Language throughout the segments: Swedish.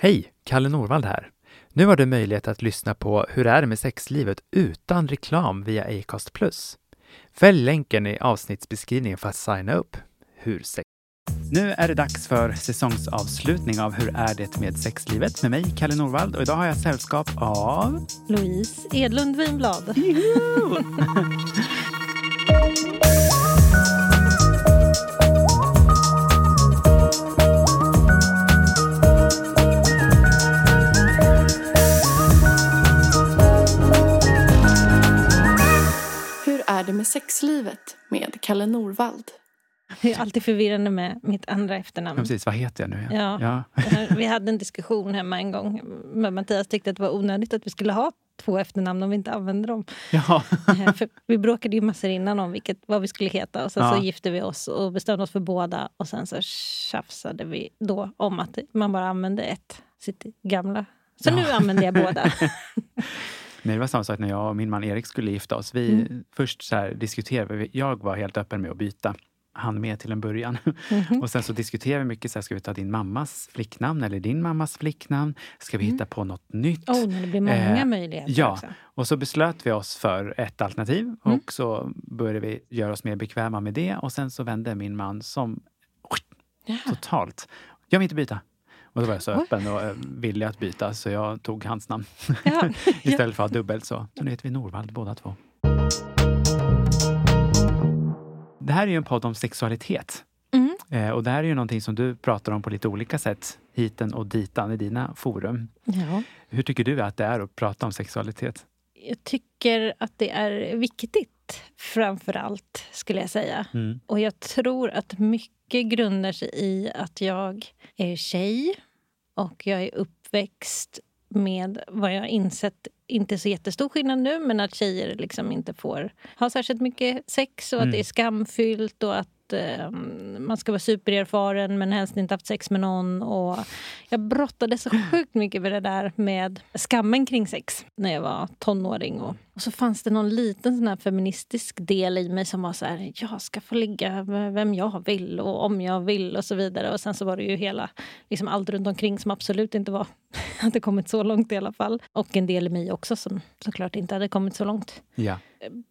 Hej! Kalle Norvald här. Nu har du möjlighet att lyssna på Hur är det med sexlivet utan reklam via Acast+. Fäll länken i avsnittsbeskrivningen för att signa upp. Hur sex... Nu är det dags för säsongsavslutning av Hur är det med sexlivet med mig, Kalle Norvald. Och idag har jag sällskap av... Louise Edlund Winblad. det med sexlivet med Kalle Norvald? Det är alltid förvirrande med mitt andra Ja, efternamn. precis, vad heter jag nu? Ja. ja. Vi hade en diskussion hemma en gång. Men Mattias tyckte att det var onödigt att vi skulle ha två efternamn om vi inte använde dem. ja. Eh, För vi bråkade ju massor innan om vilket, vad vi skulle heta. Och sen Ja. så gifte vi oss och bestämde oss för båda. Och sen så tjafsade vi då om att man bara använde ett, sitt gamla. Så nu använder jag båda. Nej, det var samma sak när jag och min man Erik skulle gifta oss. Vi Mm. Först så här diskuterade vi. Jag var helt öppen med att byta. Han med till en början. Mhm. Och sen så diskuterade vi mycket. Så här, ska vi ta din mammas flicknamn eller din mammas flicknamn? Ska vi hitta på något nytt? Oh, det blir många Eh, möjligheter ja. också. Och så beslöt vi oss för ett alternativ Mm. och så började vi göra oss mer bekväma med det. Och sen så vände min man som Ja. totalt. Jag vill inte byta. Och då var jag så Oj. öppen och eh, villig att byta så jag tog hans namn. Ja. Istället för att ha dubbelt så. Så nu heter vi Norvald båda två. Det här är ju en podd om sexualitet. Mm. Eh, och det här är ju någonting som du pratar om på lite olika sätt. Hiten och ditan i dina forum. Ja. Hur tycker du att det är att prata om sexualitet? Jag tycker att det är viktigt, framför allt, skulle jag säga. Mm. Och jag tror att mycket grundar sig i att jag är tjej och jag är uppväxt med vad jag insett inte så jättestor skillnad nu, men att tjejer liksom inte får ha särskilt mycket sex och Mm. att det är skamfyllt och att eh, man ska vara supererfaren men helst inte haft sex med någon. Och jag brottades så sjukt mycket med det där med skammen kring sex när jag var tonåring. Och, och så fanns det någon liten sån här feministisk del i mig som var så här, jag ska få ligga med vem jag vill och om jag vill och så vidare. Och sen så var det ju hela, liksom allt runt omkring som absolut inte var, hade kommit så långt i alla fall. Och en del i mig också som såklart inte hade kommit så långt Ja.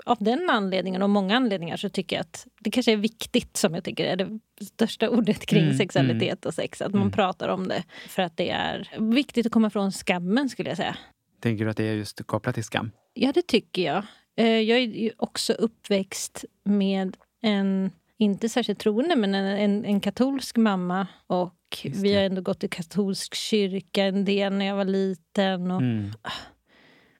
av den anledningen och många anledningar så tycker jag att det kanske är viktigt som jag tycker är det största ordet kring Mm, sexualitet och sex. Att man Mm. pratar om det. För att det är viktigt att komma från skammen skulle jag säga. Tänker du att det är just kopplat till skam? Ja, det tycker jag. Eh, Jag är ju också uppväxt med en, inte särskilt troende, men en, en, en katolsk mamma. Och vi har ändå gått i katolsk kyrka en del när jag var liten. Och Mm.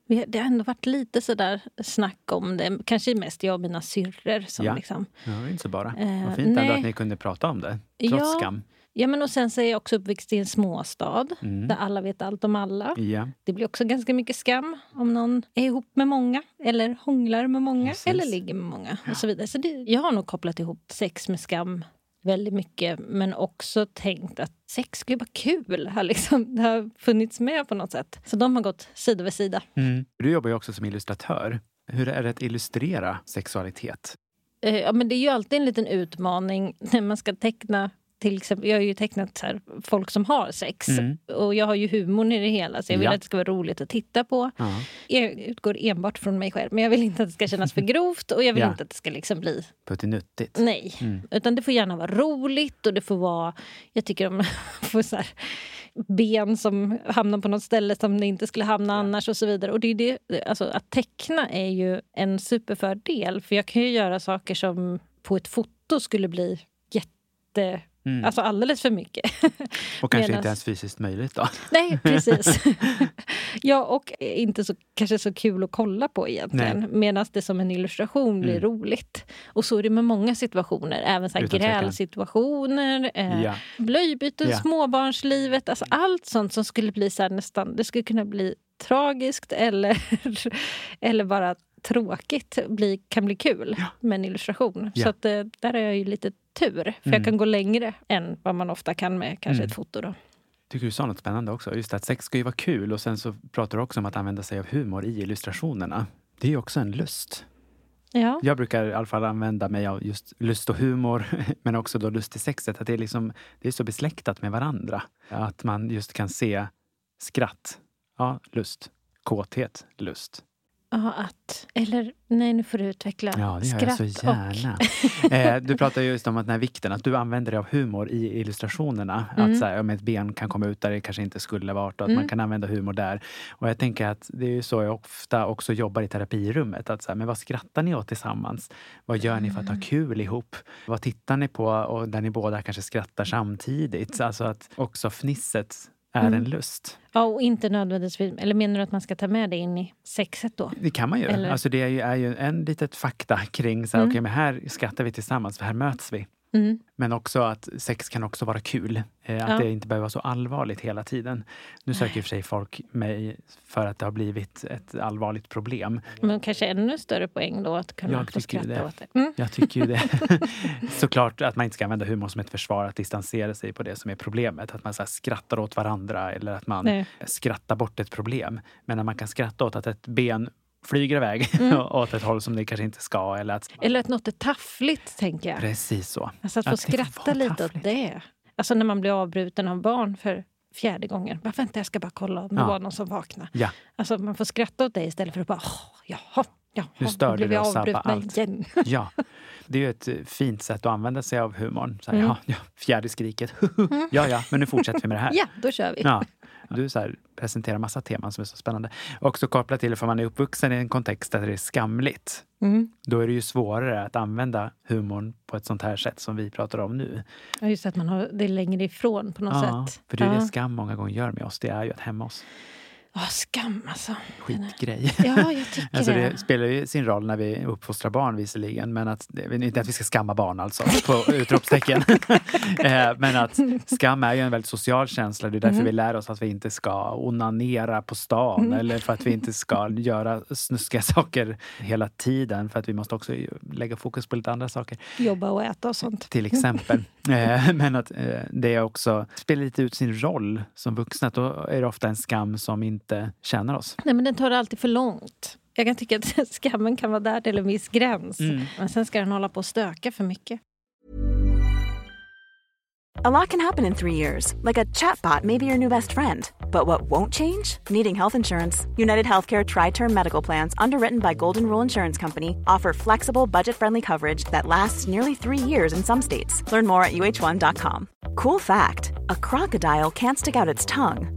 vi, det har ändå varit lite sådär snack om det. Kanske mest jag och mina syrror som Ja. liksom Ja, inte så bara. Eh, Vad fint ändå nej. att ni kunde prata om det, trots Ja. skam. Ja, men och sen så är jag också uppväxt i en småstad Mm. där alla vet allt om alla. Ja, Det blir också ganska mycket skam om någon är ihop med många eller hånglar med många Precis. eller ligger med många och så vidare. Så det, jag har nog kopplat ihop sex med skam väldigt mycket men också tänkt att sex skulle vara kul. Har liksom, det har funnits med på något sätt. Så de har gått sida vid sida. Mm. Du jobbar ju också som illustratör. Hur är det att illustrera sexualitet? Eh, Ja, men det är ju alltid en liten utmaning när man ska teckna till exempel, jag har ju tecknat så här, folk som har sex. Mm. Och jag har ju humorn i det hela, så jag vill Ja. att det ska vara roligt att titta på. Ja. Jag utgår enbart från mig själv, men jag vill inte att det ska kännas för grovt och jag vill Ja. inte att det ska liksom bli... Puttinuttigt. Nej. Mm. Utan det får gärna vara roligt och det får vara... Jag tycker om att få så här, ben som hamnar på något ställe som det inte skulle hamna annars och så vidare. Och det är det, alltså, att teckna är ju en superfördel, för jag kan ju göra saker som på ett foto skulle bli jätte... Mm. Alltså alldeles för mycket. och kanske medans- inte ens fysiskt möjligt då? Nej, precis. ja, och inte så, kanske så kul att kolla på egentligen. Medan det som en illustration blir Mm. roligt. Och så är det med många situationer. Även så grälsituationer, eh, Ja. blöjbyten, Ja. småbarnslivet. Alltså allt sånt som skulle bli så här nästan... Det skulle kunna bli tragiskt eller, eller bara tråkigt bli, kan bli kul med en illustration. Ja. Så att, eh, där har jag ju lite tur. För Mm. jag kan gå längre än vad man ofta kan med kanske Mm. ett foto. Då. tycker du sa något spännande också. Just att sex ska ju vara kul och sen så pratar du också om att använda sig av humor i illustrationerna. Det är ju också en lust. Ja. Jag brukar i alla fall använda mig av just lust och humor, men också då lust i sexet. Att det är, liksom, det är så besläktat med varandra. Att man just kan se Skratt. Ja, lust. Kåthet. Lust. Ja, att... Eller nej, nu får du utveckla. Ja, det gör Skratt jag så gärna. eh, du pratar ju just om att den här vikten, att du använder dig av humor i illustrationerna. Mm. Att så här, om ett ben kan komma ut där det kanske inte skulle varit och att Mm. man kan använda humor där. Och jag tänker att det är ju så jag ofta också jobbar i terapirummet. Att så här, men vad skrattar ni åt tillsammans? Vad gör ni för att ha kul ihop? Vad tittar ni på och där ni båda kanske skrattar samtidigt? Alltså att också fnisset är Mm. en lust. Ja, och inte nödvändigtvis... Eller menar du att man ska ta med det in i sexet då? Det kan man ju. Eller- Alltså det är ju, är ju en litet fakta kring så här, Mm. okej, men här skrattar vi tillsammans, för här möts vi. Mm. Men också att sex kan också vara kul. Eh, att Ja. det inte behöver vara så allvarligt hela tiden. Nu söker i och för sig folk mig för att det har blivit ett allvarligt problem. Men kanske ännu större poäng då att kunna Jag skratta det. åt det. Mm. Jag tycker ju det. Såklart att man inte ska använda humor som ett försvar att distansera sig på det som är problemet. Att man så skrattar åt varandra eller att man Nej. skrattar bort ett problem. Men när man kan skratta åt att ett ben flyger iväg Mm. åt ett håll som det kanske inte ska. Eller att, Eller att något är taffligt, tänker jag. precis så. Alltså att få Att skratta lite åt taffligt. det. Alltså när man blir avbruten av barn för fjärde gången. Bara, vänta, jag ska bara kolla om det Ja. var någon som vaknade. Ja. Alltså man får skratta åt det istället för att bara, jaha, jaha, Nu störde vi sabba avbrutna allt. igen. Ja, det är ju ett eh, fint sätt att använda sig av humorn. Så här, Mm. ja, ja, fjärde skriket. ja, ja, men nu fortsätter vi med det här. Ja, då kör vi. Ja. Du så här, presenterar massa teman som är så spännande. Också kopplat till för man är uppvuxen i en kontext där det är skamligt. Mm. Då är det ju svårare att använda humorn på ett sånt här sätt som vi pratar om nu. Ja, just att man har det längre ifrån på något Ja, sätt. för det är ja. det skam många gånger gör med oss. Det är ju att hämma oss. Ja, skam alltså. Skitgrej. Ja, jag tycker Alltså det. det spelar ju sin roll när vi uppfostrar barn visserligen, men att, inte att vi ska skamma barn alltså, på utropstecken. Eh, men att skam är ju en väldigt social känsla. Det är därför Mm. vi lär oss att vi inte ska onanera på stan Mm. eller för att vi inte ska göra snuskiga saker hela tiden. För att vi måste också lägga fokus på lite andra saker, Jobba och äta och sånt. till exempel. Eh, men att eh, det också spelar lite ut sin roll som vuxna. Då är det ofta en skam som inte tjänar oss. Nej, men den tar det alltid för långt. Jag kan tycka att skammen kan vara där till en viss gräns. Mm. Men sen ska den hålla på och stöka för mycket. A lot can happen in three years, like a chatbot may be your new best friend. But what won't change? Needing health insurance. United Healthcare Tri Term Medical Plans, underwritten by Golden Rule Insurance Company, offer flexible, budget friendly coverage that lasts nearly three years in some states. Learn more at uh1.com. Cool fact a crocodile can't stick out its tongue.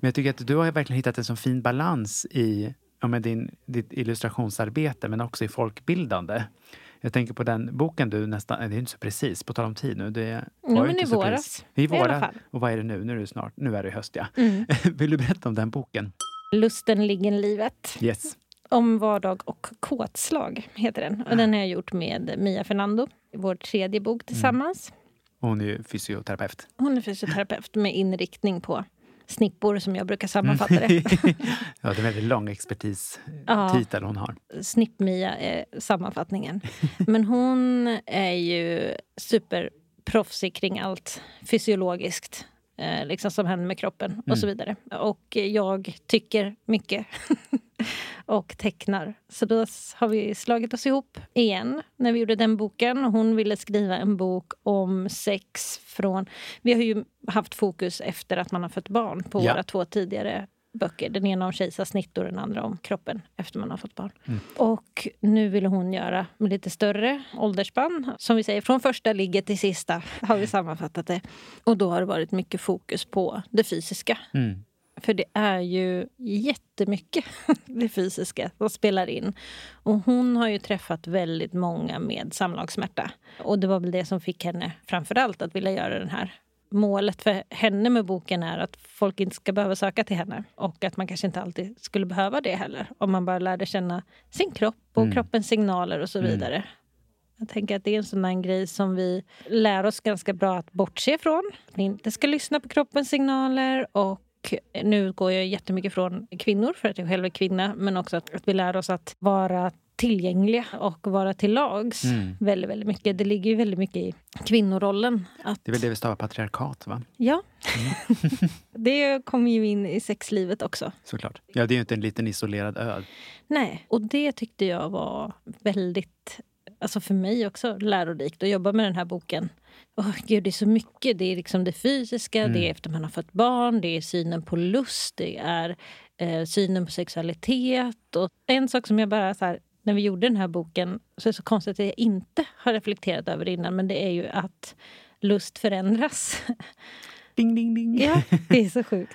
Men jag tycker att du har verkligen hittat en så fin balans i ja, med din, ditt illustrationsarbete men också i folkbildande. Jag tänker på den boken du nästan, det är inte så precis, på tal om tid nu. Det var Ja, men inte i så våras. precis. I våras. Och vad är det nu? Nu är det snart, nu är det höst ja. Mm. Vill du berätta om den boken? Lusten ligger livet. Yes. Om vardag och kåtslag heter den. Och den har jag gjort med Mia Fernando. Vår tredje bok tillsammans. Hon är fysioterapeut. Hon är fysioterapeut med inriktning på snippor som jag brukar sammanfatta det. ja, det är en väldigt lång expertistitel hon har. Snipp-Mia är sammanfattningen. Men hon är ju superproffsig kring allt fysiologiskt. Eh, liksom som händer med kroppen och så vidare. Och jag tycker mycket. och tecknar. Så då har vi slagit oss ihop igen när vi gjorde den boken. Hon ville skriva en bok om sex från... Vi har ju haft fokus efter att man har fått barn på Ja. våra två tidigare böcker. Den ena om kejsarsnitt och den andra om kroppen efter man har fått barn. Och nu ville hon göra med lite större åldersspann. Som vi säger, från första ligget till sista har vi sammanfattat det. Och då har det varit mycket fokus på det fysiska. Mm. För det är ju jättemycket det fysiska som spelar in. Och hon har ju träffat väldigt många med samlagssmärta. Och det var väl det som fick henne framförallt att vilja göra den här målet för henne med boken är att folk inte ska behöva söka till henne. Och att man kanske inte alltid skulle behöva det heller. Om man bara lärde känna sin kropp och Mm. kroppens signaler och så vidare. Jag tänker att det är en sån där grej som vi lär oss ganska bra att bortse ifrån. Att inte ska lyssna på kroppens signaler. Och nu går jag jättemycket från kvinnor för att jag själv är kvinna. Men också att, att vi lär oss att vara tillgängliga och vara till lags Mm. väldigt, väldigt mycket. Det ligger ju väldigt mycket i kvinnorollen. Att, Det är väl det vi stavar patriarkat, va? Ja. Mm. det kommer ju in i sexlivet också. Såklart. Ja, det är ju inte en liten isolerad ö. Nej, och det tyckte jag var väldigt, alltså för mig också, lärorikt att jobba med den här boken. Åh gud, det är så mycket. Det är liksom det fysiska, det är efter man har fött barn, det är synen på lust, det är eh, synen på sexualitet. Och en sak som jag bara så här, när vi gjorde den här boken, så är det så konstigt att jag inte har reflekterat över det innan, men det är ju att lust förändras. Ding, ding, ding. Ja, det är så sjukt.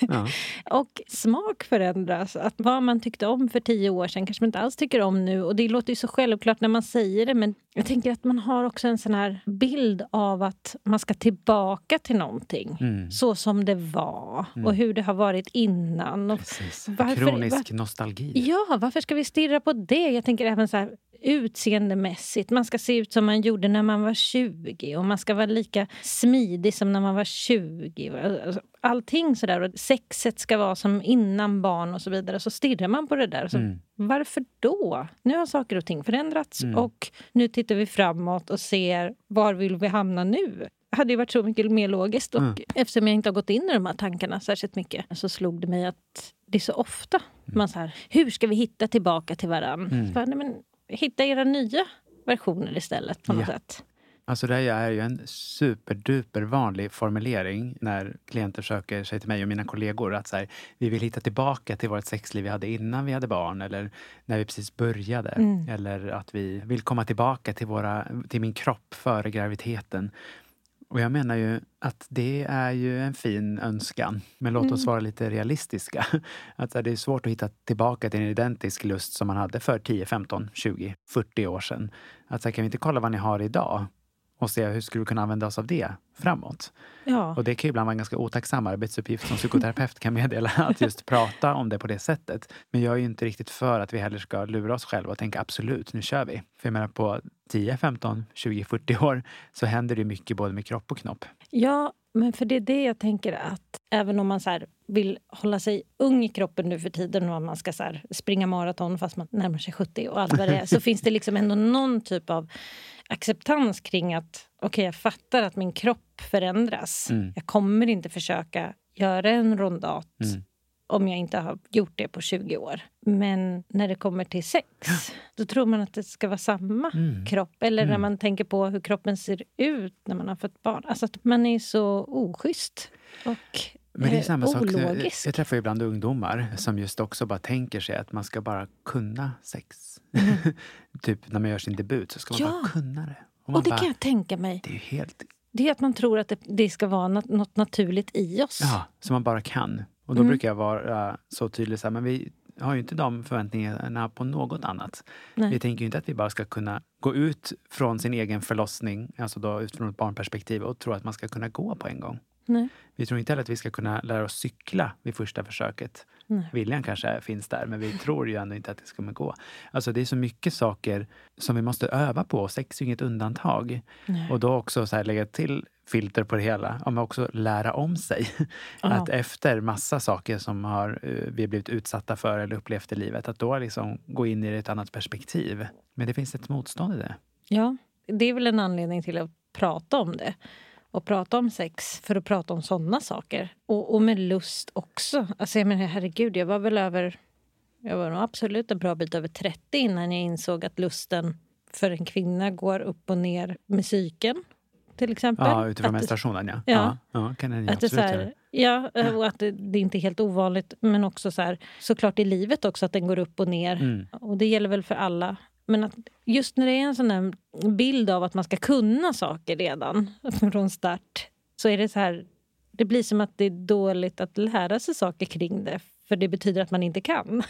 Ja. Och smak förändras. Att vad man tyckte om för tio år sedan kanske man inte alls tycker om nu. Och det låter ju så självklart när man säger det men jag tänker att man har också en sån här bild av att man ska tillbaka till någonting. Mm. Så som det var och hur det har varit innan. Och varför- Kronisk var- nostalgi. Ja, varför ska vi stirra på det? Jag tänker även så här utseendemässigt. Man ska se ut som man gjorde när man var 20 och man ska vara lika smidig som när man var 20. Alltså, Allting sådär. Och sexet ska vara som innan barn och så vidare. Så stirrar man på det där. Så Mm. Varför då? Nu har saker och ting förändrats och nu tittar vi framåt och ser var vill vi hamna nu? Det hade ju varit så mycket mer logiskt. Och Mm. eftersom jag inte har gått in i de här tankarna särskilt mycket så slog det mig att det är så ofta man så här, hur ska vi hitta tillbaka till varann? Mm. Bara, nej, men, hitta era nya versioner istället på något Ja. sätt. Alltså det är ju en superduper vanlig formulering när klienter söker sig till mig och mina kollegor. Att så här, vi vill hitta tillbaka till vårt sexliv vi hade innan vi hade barn eller när vi precis började. Mm. Eller att vi vill komma tillbaka till, våra, till min kropp före graviditeten. Och jag menar ju att det är ju en fin önskan. Men låt oss vara lite realistiska. Att det är svårt att hitta tillbaka till en identisk lust som man hade för 10, 15, 20, 40 år sedan. Att så här, kan vi inte kolla vad ni har idag? Och se hur skulle vi kunna använda oss av det framåt. Ja. Och det kan ju ibland vara en ganska otacksam arbetsuppgift som psykoterapeut kan meddela, att just prata om det på det sättet. Men jag är ju inte riktigt för att vi heller ska lura oss själva och tänka absolut, nu kör vi. För jag menar på 10, 15, 20, 40 år så händer det mycket både med kropp och knopp. Ja, men för det är det jag tänker att även om man så vill hålla sig ung i kroppen nu för tiden och man ska så springa maraton fast man närmar sig 70 och allt vad det är så finns det liksom ändå någon typ av acceptans kring att okej, jag fattar att min kropp förändras. Mm. Jag kommer inte försöka göra en rondat Mm. om jag inte har gjort det på 20 år. Men när det kommer till sex, då tror man att det ska vara samma Mm. kropp. Eller när man tänker på hur kroppen ser ut när man har fått barn. Alltså att man är så oschysst och Men det är eh, samma sak. Jag, ologisk. jag träffar ibland ungdomar som just också bara tänker sig att man ska bara kunna sex. typ när man gör sin debut så ska man. Ja. bara kunna det. Och och det bara, kan jag tänka mig. det är helt Det är att man tror att det, det ska vara något, något naturligt i oss. Ja, som man bara kan. Och då Mm. brukar jag vara så tydlig så här, men vi har ju inte de förväntningarna på något annat. Nej. Vi tänker ju inte att vi bara ska kunna gå ut från sin egen förlossning, alltså då utifrån ett barnperspektiv och tro att man ska kunna gå på en gång. Nej. Vi tror inte heller att vi ska kunna lära oss cykla vid första försöket. Nej. Viljan kanske finns där, men vi tror ju ändå inte att det ska gå. Alltså det är så mycket saker som vi måste öva på. Sex är ju inget undantag. Nej. Och då också så här lägga till filter på det hela, men också lära om sig. Ja. Att efter massa saker som har, eh, vi blivit utsatta för eller upplevt i livet, att då liksom gå in i ett annat perspektiv. Men det finns ett motstånd i det. Ja, det är väl en anledning till att prata om det. Och prata om sex för att prata om sådana saker. Och, och med lust också. Alltså jag menar herregud, jag var väl över... Jag var nog absolut en bra bit över 30 innan jag insåg att lusten för en kvinna går upp och ner med cykeln. Till exempel. Ja, utifrån menstruationen ja. Ja. ja, kan den Att absolut här, ja, och att det, det är inte är helt ovanligt. Men också så här, såklart i livet också att den går upp och ner. Mm. Och det gäller väl för alla. Men att just när det är en sån där bild av att man ska kunna saker redan från start. Så är det så här, Det blir som att det är dåligt att lära sig saker kring det. För det betyder att man inte kan.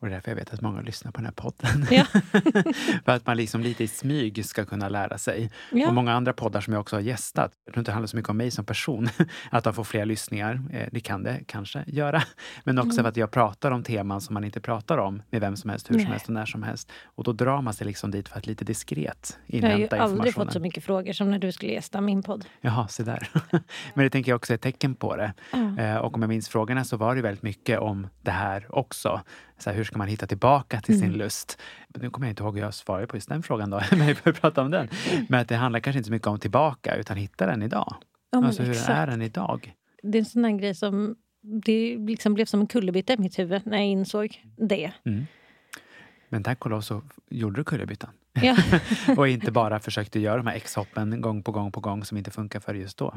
Och det är därför jag vet att många lyssnar på den här podden. Ja. För att man liksom lite i smyg ska kunna lära sig. Ja. Och många andra poddar som jag också har gästat, jag tror inte det handlar så mycket om mig som person, att de får fler lyssningar. Eh, Det kan det kanske göra. Men också Mm. för att jag pratar om teman som man inte pratar om med vem som helst, hur som Nej. helst och när som helst. Och då drar man sig liksom dit för att lite diskret Jag har ju inhämta aldrig informationen. fått så mycket frågor som när du skulle gästa min podd. Jaha, se där. Men det tänker jag också är ett tecken på det. Eh, Och om jag minns frågorna så var det väldigt mycket om det här också. Så här, hur ska man hitta tillbaka till Mm. sin lust? Nu kommer jag inte ihåg hur jag svarade på just den frågan då, men vi får prata om den. Men att det handlar kanske inte så mycket om tillbaka, utan hitta den idag. Ja, alltså hur exakt. är den idag? Det är en sån här grej som det liksom blev som en kullerbytta i mitt huvud när jag insåg det. Mm. Men tack och lov så gjorde du kullerbyttan. Ja. och inte bara försökte göra de här X-hoppen gång på gång på gång som inte funkar för just då.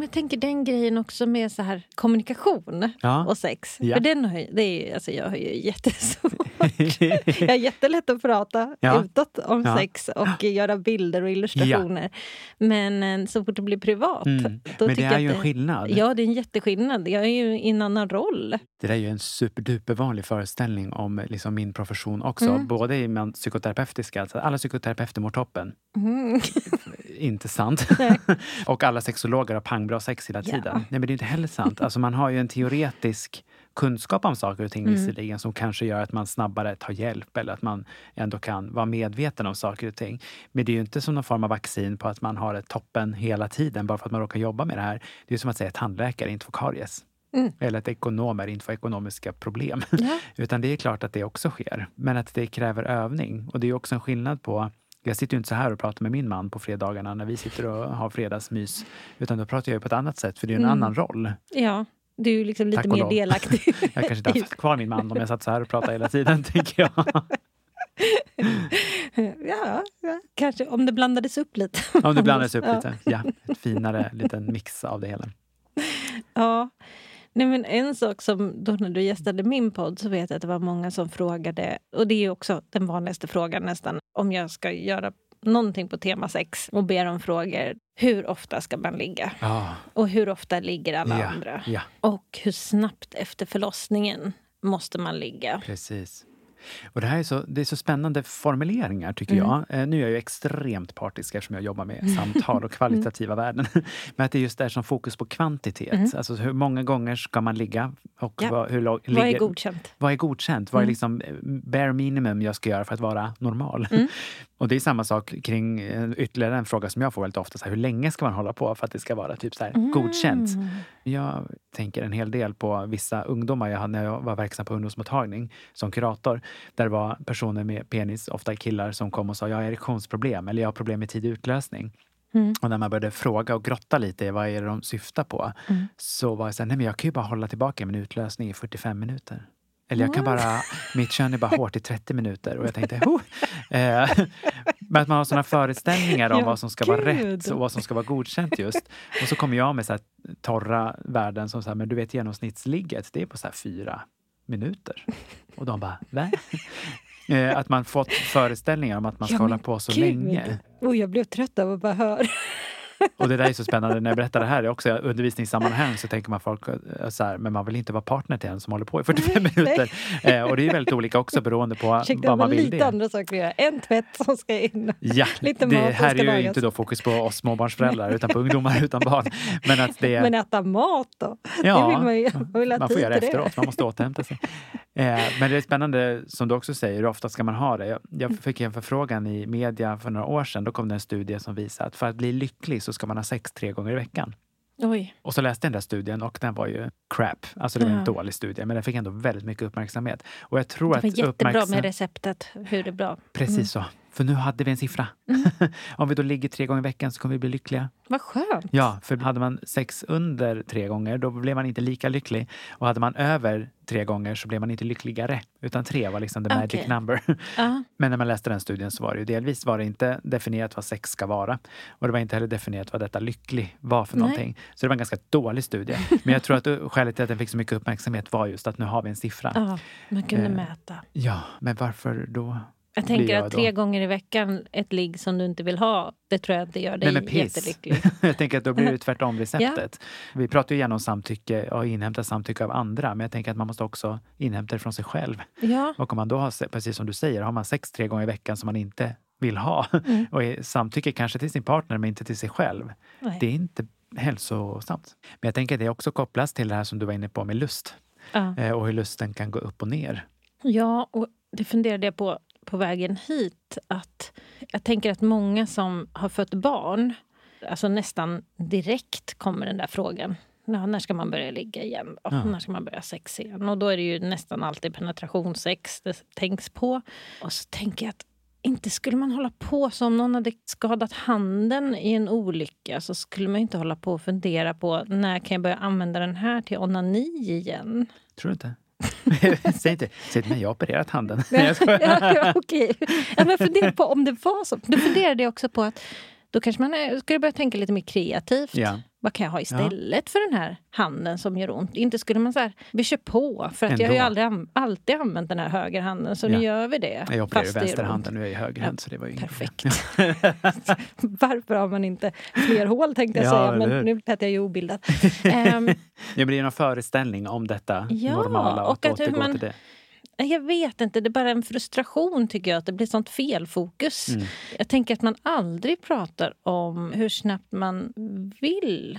Men jag tänker den grejen också med så här kommunikation Ja. och sex. Ja. För den har det är, alltså jag har ju jättesvårt. jag har jättelätt att prata Ja. utåt om Ja. sex och göra bilder och illustrationer. Men eh, så fort det blir privat, Mm. då Men det är ju en skillnad. Ja, det är en jätteskillnad. Jag är ju i en annan roll. Det där är ju en superduper vanlig föreställning om liksom min profession också. Mm. Både i man psykoterapeutiska, alltså alla psykoterapeuter mår toppen. Mm. Inte sant. Och alla sexologer har pangbra sex hela tiden. Nej men det är inte heller sant. Alltså man har ju en teoretisk kunskap om saker och ting Mm. visserligen som kanske gör att man snabbare tar hjälp eller att man ändå kan vara medveten om saker och ting. Men det är ju inte som någon form av vaccin på att man har ett toppen hela tiden bara för att man råkar jobba med det här. Det är ju som att säga att tandläkare inte får karies. Mm. Eller att ekonomer inte får ekonomiska problem. Ja. Utan det är klart att det också sker. Men att det kräver övning. Och det är också en skillnad på jag sitter ju inte så här och pratar med min man på fredagarna när vi sitter och har fredagsmys. Utan då pratar jag ju på ett annat sätt, för det är en Mm. annan roll. ja, du är liksom lite mer lov. delaktig. Jag kanske inte haft kvar min man om jag satt så här och pratade hela tiden, tänker jag. ja, ja, kanske om det blandades upp lite. Om det blandades upp Ja. lite. Ja, en finare liten mix av det hela. Ja. Nej, men en sak som då när du gästade min podd så vet jag att det var många som frågade, och det är också den vanligaste frågan nästan, om jag ska göra någonting på tema sex och ber om frågor. Hur ofta ska man ligga? Ja, Och hur ofta ligger alla ja, andra? ja, Och hur snabbt efter förlossningen måste man ligga? precis. Och det här är så, det är så spännande formuleringar tycker Mm. jag. Eh, nu är jag ju extremt partisk eftersom jag jobbar med samtal och kvalitativa värden. Men att det just är som fokus på kvantitet. Mm. Alltså hur många gånger ska man ligga? Och Ja. vad, hur lång, Vad är ligger- godkänt? Vad är godkänt? Vad är Mm. liksom eh, bare minimum jag ska göra för att vara normal? Mm. Och det är samma sak kring eh, ytterligare en fråga som jag får väldigt ofta. Så här, hur länge ska man hålla på för att det ska vara typ så här, Mm. godkänt? Jag tänker en hel del på vissa ungdomar jag hade när jag var verksam på ungdomsmottagning som kurator. Där det var personer med penis, ofta killar, som kom och sa jag har erektionsproblem eller jag har problem med tidig utlösning. Mm. Och när man började fråga och grotta lite i vad är det de syftar på Mm. så var jag så här, nej men jag kan ju bara hålla tillbaka min utlösning i 45 minuter. Eller jag kan bara, mitt kön är bara hårt i 30 minuter. Och jag tänkte, oh! eh, Men att man har sådana föreställningar om Ja, vad som ska vara gud. rätt och vad som ska vara godkänt just. Och så kommer jag med så torra värden som så här, men du vet genomsnittsligget, det är på så här fyra minuter. Och de bara, va? Eh, att man fått föreställningar om att man ska Ja, hålla på så gud. länge. Oh, jag blev trött av att bara höra. Och det där är så spännande när jag berättar det här också i undervisningssammanhang så tänker man folk eh, så här, men man vill inte vara partner till en som håller på i 45 Nej, minuter. Eh, och det är väldigt olika också beroende på Ursäkta, vad det man vill lite det. andra saker att göra. En tvätt som ska in. Ja, lite det mat här är ju lagas. inte då fokus på oss småbarnsföräldrar utan på ungdomar utan barn. Men att det Men äta mat då? Ja, det vill man ju man vill ha man får göra till efteråt, man måste återhämta sig. Eh, men det är spännande, som du också säger, hur ofta ska man ha det? Jag, jag fick en förfrågan i media för några år sedan. Då kom det en studie som visade att för att bli lycklig så ska man ha sex tre gånger i veckan. Oj. Och så läste jag den där studien och den var ju crap. Alltså det var en Ja. dålig studie, men den fick ändå väldigt mycket uppmärksamhet. Och jag tror Det var att jättebra uppmärksam- med receptet. Hur det är bra. Precis Mm. så. För nu hade vi en siffra. Om vi då ligger tre gånger i veckan så kommer vi bli lyckliga. Vad skönt. Ja, för hade man sex under tre gånger då blev man inte lika lycklig. Och hade man över tre gånger så blev man inte lyckligare. Utan tre var liksom the magic Okej. number. Ja. Men när man läste den studien så var det ju delvis var det inte definierat vad sex ska vara. Och det var inte heller definierat vad detta lycklig var för Nej. någonting. Så det var en ganska dålig studie. Men jag tror att uh, skälet till att den fick så mycket uppmärksamhet var just att nu har vi en siffra. ja, man kunde Eh. mäta. Ja, men varför då Jag tänker jag att då. tre gånger i veckan ett ligg som du inte vill ha, det tror jag inte gör dig Nej, men jättelycklig. jag tänker att då blir det tvärtom receptet. Vi pratar ju gärna om samtycke och inhämta samtycke av andra, men jag tänker att man måste också inhämta det från sig själv. Ja, Och om man då har, precis som du säger, har man sex tre gånger i veckan som man inte vill ha Mm. och samtycke kanske till sin partner men inte till sig själv. nej. Det är inte hälsosamt. Men jag tänker att det också kopplas till det här som du var inne på med lust Ja. eh, och hur lusten kan gå upp och ner. Ja, och det funderade jag på på vägen hit. Att jag tänker att många som har fött barn, alltså nästan direkt kommer den där frågan. Ja, när ska man börja ligga igen? då? Ja. När ska man börja sex igen? Och då är det ju nästan alltid penetrationssex det tänks på. Och så tänker jag att inte skulle man hålla på så om någon hade skadat handen i en olycka så skulle man inte hålla på och fundera på när kan jag börja använda den här till onani igen? Tror du inte? Säg inte, säg till mig, jag har opererat handen. Ja, Jag ja, okej. Ja, men på om det var så. Då funderade jag också på att då kanske man är- skulle börja tänka lite mer kreativt. Ja. Vad kan jag ha istället för den här handen som gör ont? Inte skulle man så här, vi kör på. För att jag har ju Ändå. aldrig alltid använt den här högerhanden så Ja. nu gör vi det. Jag opererade gör ont. vänsterhanden, nu är jag högerhänt så det var ju Perfekt. Varför har man inte fler hål tänkte jag Ja, säga, men nu lät jag ju obildad. Ja, men det är någon föreställning om detta Ja, normala och, och att hur återgå man- till det. Jag vet inte, det är bara en frustration tycker jag att det blir sånt felfokus. Mm. Jag tänker att man aldrig pratar om hur snabbt man vill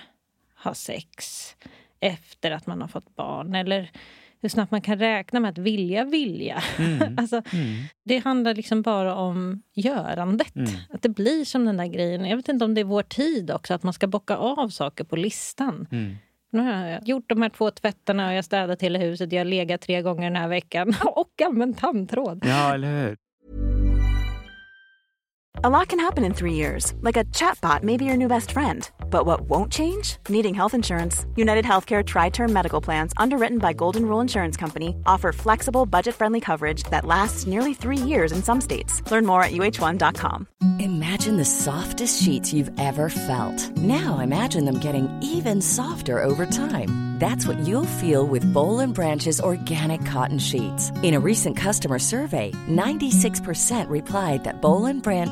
ha sex efter att man har fått barn. Eller hur snabbt man kan räkna med att vilja vilja. Mm. alltså, Det handlar liksom bara om görandet. Mm. Att det blir som den där grejen. Jag vet inte om det är vår tid också, att man ska bocka av saker på listan. Nu har jag gjort de här två tvättarna och jag har städat hela huset. Jag har legat tre gånger den här veckan och använt tandtråd. Ja, eller hur? A lot can happen in three years, like a chatbot may be your new best friend. But what won't change? Needing health insurance. United Healthcare Tri Term Medical Plans, underwritten by Golden Rule Insurance Company, offer flexible, budget friendly coverage that lasts nearly three years in some states. Learn more at uh1.com. Imagine the softest sheets you've ever felt. Now imagine them getting even softer over time. That's what you'll feel with Bowl and Branch's organic cotton sheets. In a recent customer survey, 96% replied that Bowl and Branch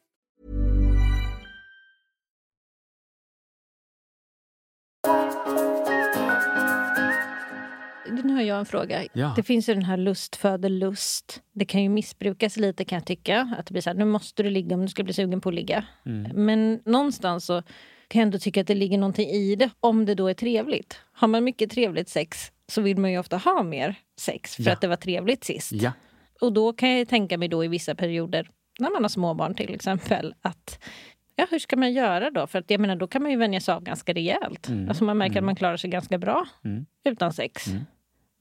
Nu har jag en fråga. Ja. Det finns ju den här lust föder lust. Det kan ju missbrukas lite kan jag tycka. Att det blir så här, nu måste du ligga om du ska bli sugen på att ligga. Mm. Men någonstans så kan jag ändå tycka att det ligger någonting i det. Om det då är trevligt. Har man mycket trevligt sex så vill man ju ofta ha mer sex för Ja. att det var trevligt sist. Ja. Och då kan jag tänka mig då i vissa perioder, när man har småbarn till exempel, att ja, hur ska man göra då? För att jag menar, då kan man ju vänja sig av ganska rejält. Mm. Alltså man märker att man klarar sig ganska bra Mm. utan sex. Mm.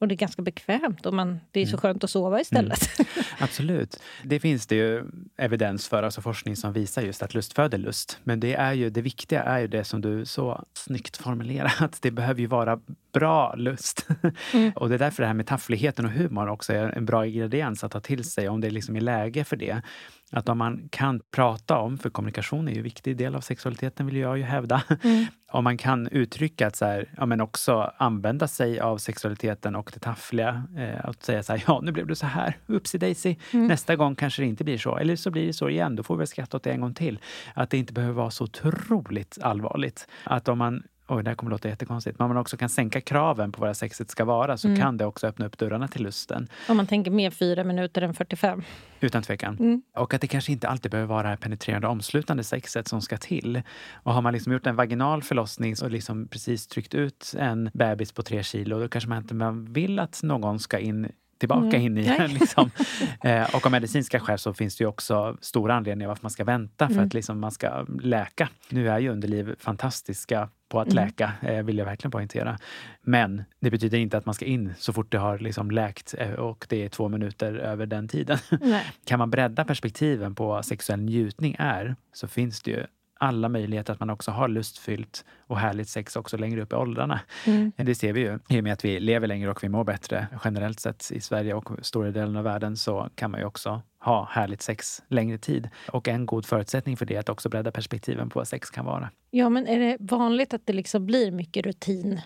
Och det är ganska bekvämt och man, det är så skönt att sova istället. Absolut. Det finns det ju evidens för, alltså forskning som visar just att lust föder lust. Men det, är ju, det viktiga är ju det som du så snyggt formulerat. Det behöver ju vara bra lust. och det är därför det här med taffligheten och humor också är en bra ingrediens att ta till sig om det liksom är läge för det. Att om man kan prata om, för kommunikation är ju en viktig del av sexualiteten vill jag ju hävda. om man kan uttrycka att så här, ja, men också använda sig av sexualiteten och det taffliga. Eh, att säga så här, ja nu blev du så här, upsi daisy. Nästa gång kanske det inte blir så. Eller så blir det så igen, då får vi skratta åt det en gång till. Att det inte behöver vara så otroligt allvarligt. Att om man oj det här kommer låta jättekonstigt, men om man också kan sänka kraven på vad sexet ska vara så Mm. kan det också öppna upp dörrarna till lusten. Om man tänker mer fyra minuter än 45. Utan tvekan. Mm. Och att det kanske inte alltid behöver vara det här penetrerande omslutande sexet som ska till. Och har man liksom gjort en vaginal förlossning och liksom precis tryckt ut en bebis på tre kilo, då kanske man inte vill att någon ska in tillbaka Mm. in igen. Nej. Liksom. Eh, och av medicinska skäl så finns det ju också stora anledningar varför man ska vänta för Mm. att liksom man ska läka. Nu är ju underliv fantastiska på att Mm. läka, eh, vill jag verkligen poängtera. Men det betyder inte att man ska in så fort det har liksom läkt eh, och det är två minuter över den tiden. Nej. Kan man bredda perspektiven på vad sexuell njutning är så finns det ju alla möjligheter att man också har lustfyllt och härligt sex också längre upp i åldrarna. Mm. Det ser vi ju. I och med att vi lever längre och vi mår bättre generellt sett i Sverige och stora delen av världen så kan man ju också ha härligt sex längre tid. Och en god förutsättning för det är att också bredda perspektiven på vad sex kan vara. Ja, men är det vanligt att det liksom blir mycket rutin?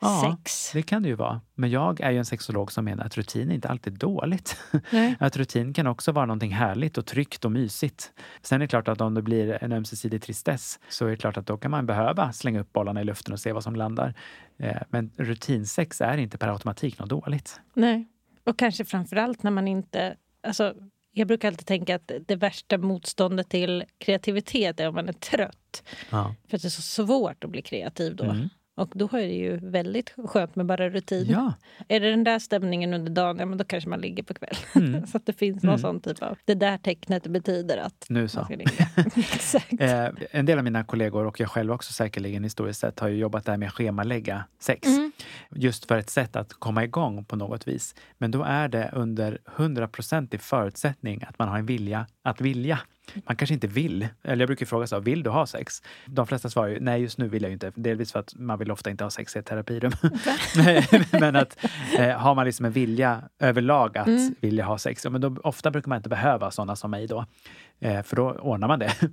Ja, Sex? det kan det ju vara. Men jag är ju en sexolog som menar att rutin är inte alltid är dåligt. Nej. Att rutin kan också vara någonting härligt och tryggt och mysigt. Sen är det klart att om det blir en ömsesidig tristess så är det klart att då kan man behöva slänga upp bollarna i luften och se vad som landar. Eh, Men rutinsex är inte per automatik något dåligt. Nej. Och kanske framförallt när man inte... Alltså, jag brukar alltid tänka att det värsta motståndet till kreativitet är om man är trött. Ja. För att det är så svårt att bli kreativ då. Mm. Och då är det ju väldigt skönt med bara rutin. Ja. Är det den där stämningen under dagen, ja, men då kanske man ligger på kväll. Mm. så att det finns någon Mm. sån typ av... Det där tecknet betyder att Nu så. Exakt. Eh, en del av mina kollegor och jag själv också säkerligen historiskt sett har ju jobbat där med att schemalägga sex. Mm. Just för ett sätt att komma igång på något vis. Men då är det under 100% i förutsättning att man har en vilja att vilja. Man kanske inte vill. Eller jag brukar fråga så, här, vill du ha sex? De flesta svarar ju, nej just nu vill jag inte. Delvis för att man vill ofta inte ha sex i ett terapirum. men att eh, har man liksom en vilja överlag att Mm. vilja ha sex, ja, men då, ofta brukar man inte behöva sådana som mig då. Eh, för då ordnar man det.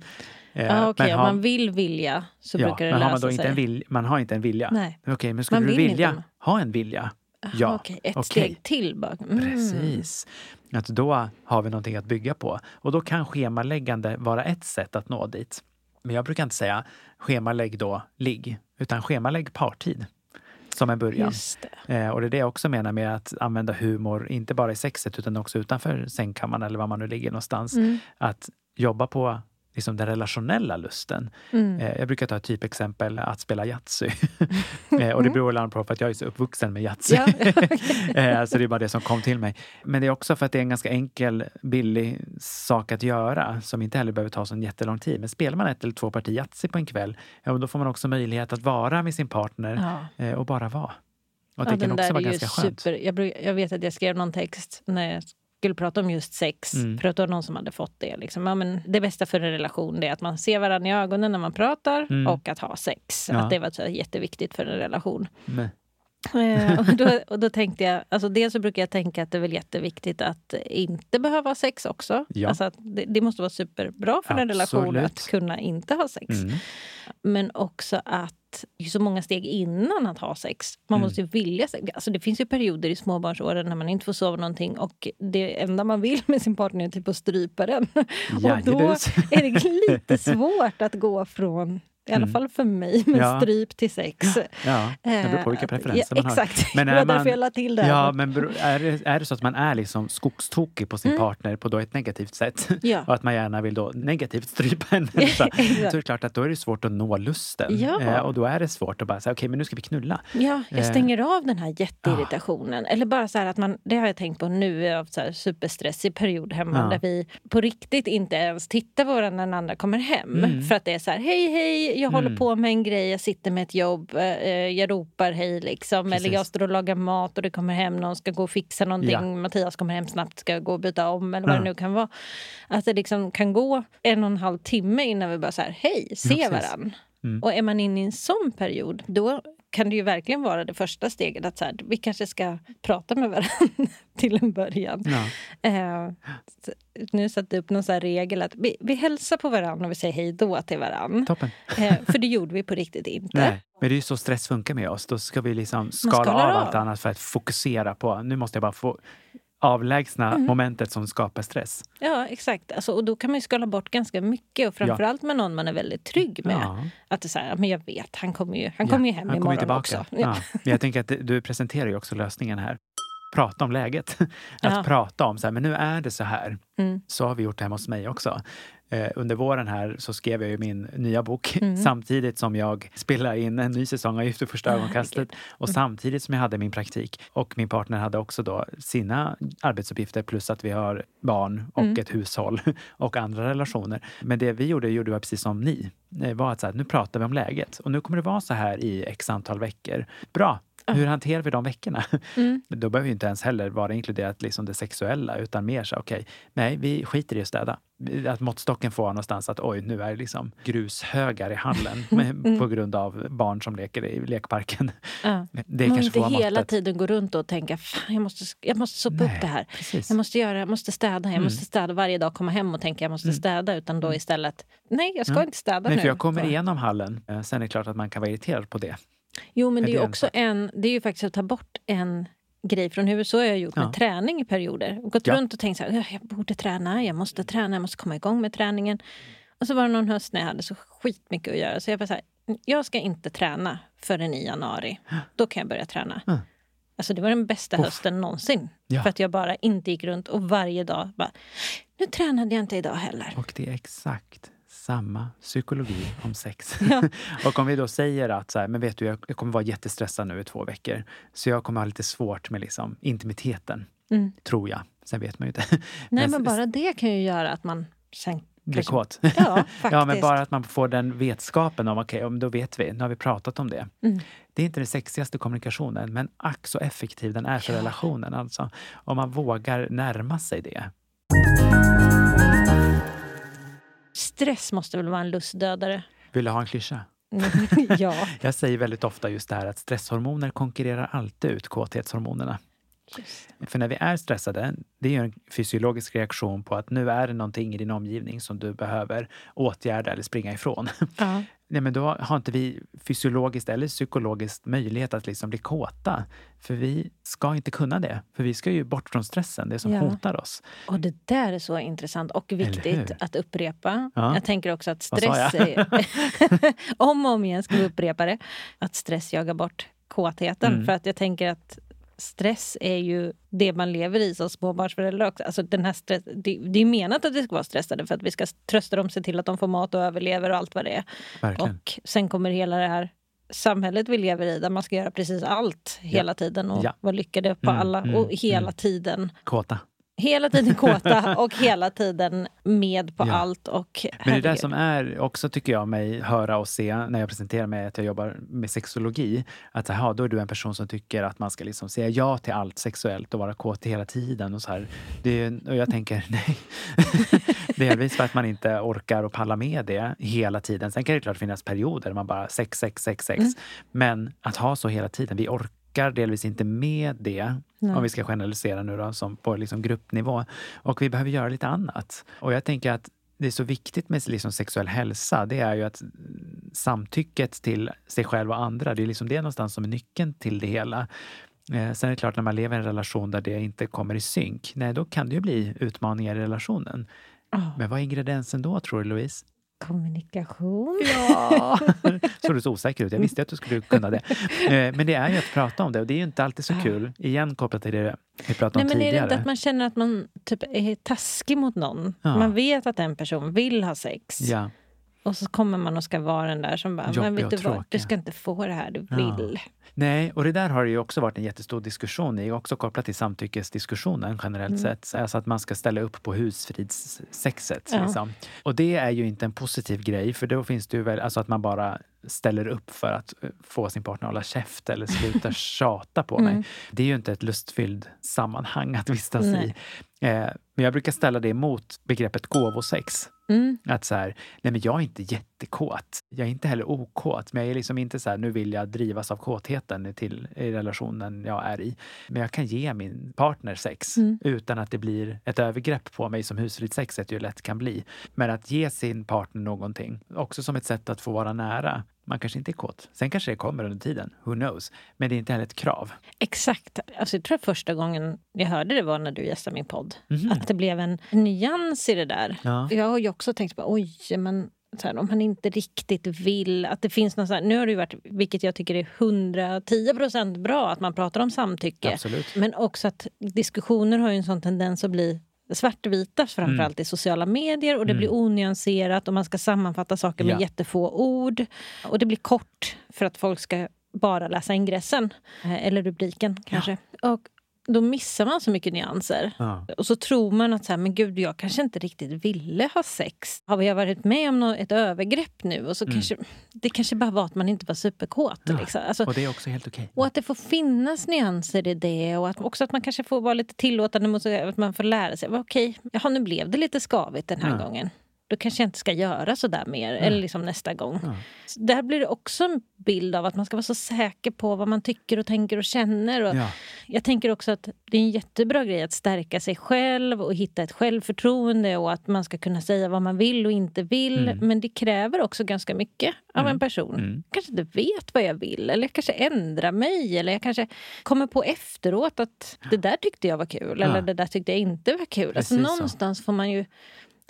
Eh, ah, men om man vill vilja så ja, brukar det men har lösa man då sig. inte en vilja, man har inte en vilja. Nej. Okej, men skulle Man du vilja inte. ha en vilja? Ja. okej, ett okej. steg till bara. Mm. Precis. Att då har vi någonting att bygga på. Och då kan schemaläggande vara ett sätt att nå dit. Men jag brukar inte säga schemalägg då ligg, utan schemalägg partid. Som en början. Det. Eh, och det är det jag också menar med att använda humor, inte bara i sexet utan också utanför sängkammaren eller var man nu ligger någonstans. Mm. Att jobba på liksom den relationella lusten. Mm. Eh, Jag brukar ta ett typexempel, att spela Yatzy. Eh, och det beror väl på att jag är så uppvuxen med Yatzy. Ja, Eh, så det är bara det som kom till mig. Men det är också för att det är en ganska enkel, billig sak att göra som inte heller behöver ta så en jättelång tid. Men spelar man ett eller två partier Yatzy på en kväll, ja, då får man också möjlighet att vara med sin partner Ja. och bara vara. Och Ja, det kan också vara ganska skönt. super. Jag, bruk- jag vet att jag skrev någon text när jag skulle prata om just sex. Mm. För att det var någon som hade fått det. Liksom. Ja, men det bästa för en relation är att man ser varandra i ögonen när man pratar Mm. och att ha sex. Ja. Att det var så jätteviktigt för en relation. Eh, och, då, och då tänkte jag, alltså dels så brukar jag tänka att det är väl jätteviktigt att inte behöva ha sex också. Ja. Alltså att det, det måste vara superbra för en relation Absolut. att kunna inte ha sex. mm. Men också att det är så många steg innan att ha sex. Man Mm. måste ju vilja sex. Alltså det finns ju perioder i småbarnsåren när man inte får sova någonting och det enda man vill med sin partner är typ att strypa den. och då är det lite svårt att gå från, i alla Mm. fall för mig, med Ja. stryp till sex. Ja, det beror på vilka Eh, preferenser ja, man har. Exakt, Men det är var därför jag la till det. Ja, men är det, är det så att man är liksom skogstokig på sin Mm. partner på då ett negativt sätt Ja. och att man gärna vill då negativt strypa en människa, så Exakt. är det klart att då är det svårt att nå lusten. Ja. Eh, och då är det svårt att bara säga okej, men nu ska vi knulla. Ja, jag Eh. stänger av den här jätteirritationen. Eller bara så här att man, det har jag tänkt på nu, jag har haft så här superstressig period hemma Ja. där vi på riktigt inte ens tittar på varandra när den andra kommer hem. Mm. För att det är så här, hej hej, jag håller Mm. på med en grej, jag sitter med ett jobb, eh, jag ropar hej liksom. Precis. Eller jag står och lagar mat och det kommer hem någon, ska gå och fixa någonting. Ja. Mattias kommer hem snabbt, ska gå och byta om eller vad Ja. det nu kan vara. Att det liksom kan gå en och en halv timme innan vi bara så här, hej, ser precis. varann. Mm. Och är man inne i en sån period, då kan det ju verkligen vara det första steget. Att så här, vi kanske ska prata med varandra till en början. Ja. Eh, nu satte jag upp någon regel att vi, vi hälsar på varandra och vi säger hej då till varandra. Toppen. Eh, för det gjorde vi på riktigt inte. Nej. Men det är ju så stress funkar med oss. Då ska vi liksom skala av av. allt annat för att fokusera på, nu måste jag bara få avlägsna momentet som skapar stress. Ja, exakt. Alltså, och då kan man ju skala bort ganska mycket. Och framförallt med någon man är väldigt trygg med. Ja. Att det är så här, men jag vet, han kommer ju, han kommer ju hem han kommer imorgon tillbaka. också. Ja. Men jag tänker att du presenterar ju också lösningen här. Prata om läget. Att Ja. prata om så här, men nu är det så här. Mm. Så har vi gjort det hemma hos mig också. Eh, under våren här så skrev jag ju min nya bok Mm. samtidigt som jag spelade in en ny säsong av Gift vid första ögonkastet och samtidigt som jag hade min praktik. Och min partner hade också då sina arbetsuppgifter plus att vi har barn och Mm. ett hushåll och andra relationer. Men det vi gjorde, gjorde var precis som ni. Det var att så här, nu pratar vi om läget och nu kommer det vara så här i x antal veckor. Bra! Hur hanterar vi de veckorna? Mm. Då behöver ju inte ens heller vara inkluderat liksom det sexuella utan mer så okej, nej vi skiter i att städa. Att måttstocken får någonstans att oj, nu är det liksom grushögar i hallen med, på grund av barn som leker i lekparken. Ja. Det man kanske inte hela måttet. tiden gå runt och tänka Fan, jag måste, jag måste sopa Nej, upp det här. precis. Jag måste, göra, jag måste städa. Jag Mm. måste städa varje dag. Komma hem och tänka jag måste städa. Utan då istället, nej jag ska Mm. inte städa Nej, nu. för jag kommer igenom hallen. Eh, Sen är det klart att man kan vara irriterad på det. Jo, men det är också en... Det är ju faktiskt att ta bort en grej från huvudet. Så har jag gjort Ja. med träning i perioder. Och gått Ja. runt och tänkt så här, "Ugh, jag borde träna, jag måste träna, jag måste komma igång med träningen. Och så var det någon höst när jag hade så skitmycket att göra. Så jag bara så här, jag ska inte träna förrän i januari. Då kan jag börja träna. Mm. Alltså det var den bästa Uff. hösten någonsin. Ja. För att jag bara inte gick runt och varje dag bara, nu tränade jag inte idag heller. Och det är exakt samma psykologi om sex. Ja. och om vi då säger att så här, men vet du, jag kommer vara jättestressad nu i två veckor. Så jag kommer ha lite svårt med liksom intimiteten. Mm. Tror jag. Sen vet man ju inte. Nej, men bara det kan ju göra att man sen blir kåt. Ja, ja, men bara att man får den vetskapen om, okej, okay, då vet vi, nu har vi pratat om det. Mm. Det är inte den sexigaste kommunikationen, men ack så effektiv den är för Ja. relationen. Alltså, om man vågar närma sig det. Stress måste väl vara en lustdödare? Vill du ha en klyscha? ja. Jag säger väldigt ofta just det här att stresshormoner konkurrerar alltid ut kåthetshormonerna. För när vi är stressade, det är en fysiologisk reaktion på att nu är det någonting i din omgivning som du behöver åtgärda eller springa ifrån. Ja. Nej, men då har inte vi fysiologiskt eller psykologiskt möjlighet att liksom bli kåta. För vi ska inte kunna det. För vi ska ju bort från stressen, det som Ja. hotar oss. Och det där är så intressant och viktigt att upprepa. Ja. Jag tänker också att stress... om och om igen ska vi upprepa det. Att stress jagar bort kåtheten. Mm. För att jag tänker att stress är ju det man lever i som småbarnsförälder också. Alltså den här stress, det, det är menat att vi ska vara stressade för att vi ska trösta dem, se till att de får mat och överlever och allt vad det är. Verkligen. Och sen kommer hela det här samhället vi lever i där man ska göra precis allt hela tiden och Ja. vara lyckade på Mm, alla mm, och hela mm. tiden Kåta. Hela tiden kåta och hela tiden med på Ja. allt. Och Men det är det herregud. som är också, tycker jag, mig höra och se när jag presenterar mig att jag jobbar med sexologi. Att aha, då är du en person som tycker att man ska liksom säga ja till allt sexuellt och vara kåt hela tiden. Och, så här. Det är, och jag tänker, nej. Delvis för att man inte orkar och pallar med det hela tiden. Sen kan det klart finnas perioder där man bara sex, sex, sex, sex. Mm. Men att ha så hela tiden, vi orkar delvis inte med det. Nej. Om vi ska generalisera nu då, som på liksom gruppnivå. Och vi behöver göra lite annat. Och jag tänker att det är så viktigt med liksom sexuell hälsa, det är ju att samtycket till sig själv och andra, det är liksom det någonstans som är nyckeln till det hela. Eh, sen är det klart, när man lever i en relation där det inte kommer i synk, nej, då kan det ju bli utmaningar i relationen. Ja. Men vad är ingrediensen då, tror du, Louise? Kommunikation. Ja! Såg du så osäker ut? Jag visste att du skulle kunna det. Eh, Men det är ju att prata om det och det är ju inte alltid så kul. Igen kopplat till det vi pratade Nej, om men är det tidigare. inte att man känner att man typ är taskig mot någon? Ja. Man vet att en person vill ha sex. Ja, Och så kommer man och ska vara den där som bara, Jobbiga men vet du vad, du ska inte få det här du Ja. vill. Nej, och det där har ju också varit en jättestor diskussion i, också kopplat till samtyckesdiskussionen generellt Mm. sett. Alltså att man ska ställa upp på husfridssexet. Ja. Liksom. Och det är ju inte en positiv grej, för då finns det ju väl, alltså att man bara ställer upp för att eh, få sin partner att hålla käft eller sluta tjata på mig. Mm. Det är ju inte ett lustfylld sammanhang att vistas Nej. i. Eh, men jag brukar ställa det mot begreppet gåvosex. Mm. Att så här, nej men jag är inte jättekåt. Jag är inte heller okåt. Men jag är liksom inte så här, nu vill jag drivas av kåtheten till i relationen jag är i. Men jag kan ge min partner sex Mm. utan att det blir ett övergrepp på mig som husfridssexet ju lätt kan bli. Men att ge sin partner någonting, också som ett sätt att få vara nära. Man kanske inte är kåt. Sen kanske det kommer under tiden. Who knows? Men det är inte heller ett krav. Exakt. Alltså, jag tror att första gången jag hörde det var när du gästade min podd. Mhm. Att det blev en nyans i det där. Ja. Jag har ju också tänkt på, oj, men här, om man inte riktigt vill att det finns någon så här, Nu har det ju varit, vilket jag tycker är 110 procent bra, att man pratar om samtycke. Absolut. Men också att diskussioner har ju en sån tendens att bli svartvita, framförallt Mm. i sociala medier. Och det blir onyanserat och man ska sammanfatta saker med Ja. jättefå ord. Och det blir kort för att folk ska bara läsa ingressen. eh, Eller rubriken kanske. Och då missar man så mycket nyanser. Ja. Och så tror man att så här, men gud, jag kanske inte riktigt ville ha sex. Har jag varit med om nå- ett övergrepp nu? Och så kanske, det kanske bara var att man inte var superkåt. Ja. Liksom. Alltså, Och det är också helt okej. och att det får finnas nyanser i det och att också att man kanske får vara lite tillåtande mot att man får lära sig. "Va, Okej, jaha, nu blev det lite skavigt den här Ja. gången. Då kanske jag inte ska göra så där mer, eller liksom nästa gång. Så där blir det också en bild av att man ska vara så säker på vad man tycker och tänker och känner. Och Ja. Jag tänker också att det är en jättebra grej att stärka sig själv och hitta ett självförtroende och att man ska kunna säga vad man vill och inte vill. Mm. Men det kräver också ganska mycket av en person. Mm. kanske inte vet vad jag vill eller jag kanske ändrar mig eller jag kanske kommer på efteråt att det där tyckte jag var kul Ja. eller det där tyckte jag inte var kul. Alltså, Precis så. någonstans får man ju